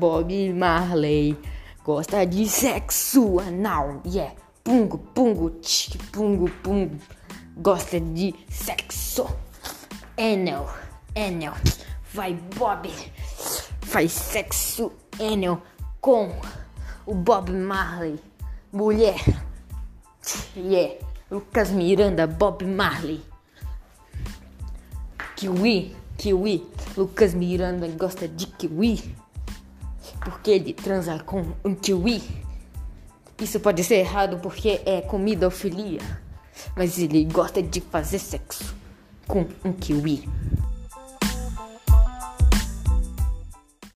Bob Marley gosta de sexo anal. Yeah, pungo, pungo, tch, pungo, pungo. Gosta de sexo. Enel, Enel. Vai, Bob. Faz sexo, Enel, com o Bob Marley. Mulher. Yeah. Lucas Miranda, Bob Marley. Kiwi, Kiwi. Lucas Miranda gosta de kiwi. Porque ele transa com um kiwi. Isso pode ser errado porque é comida ofilia. Mas ele gosta de fazer sexo com um kiwi.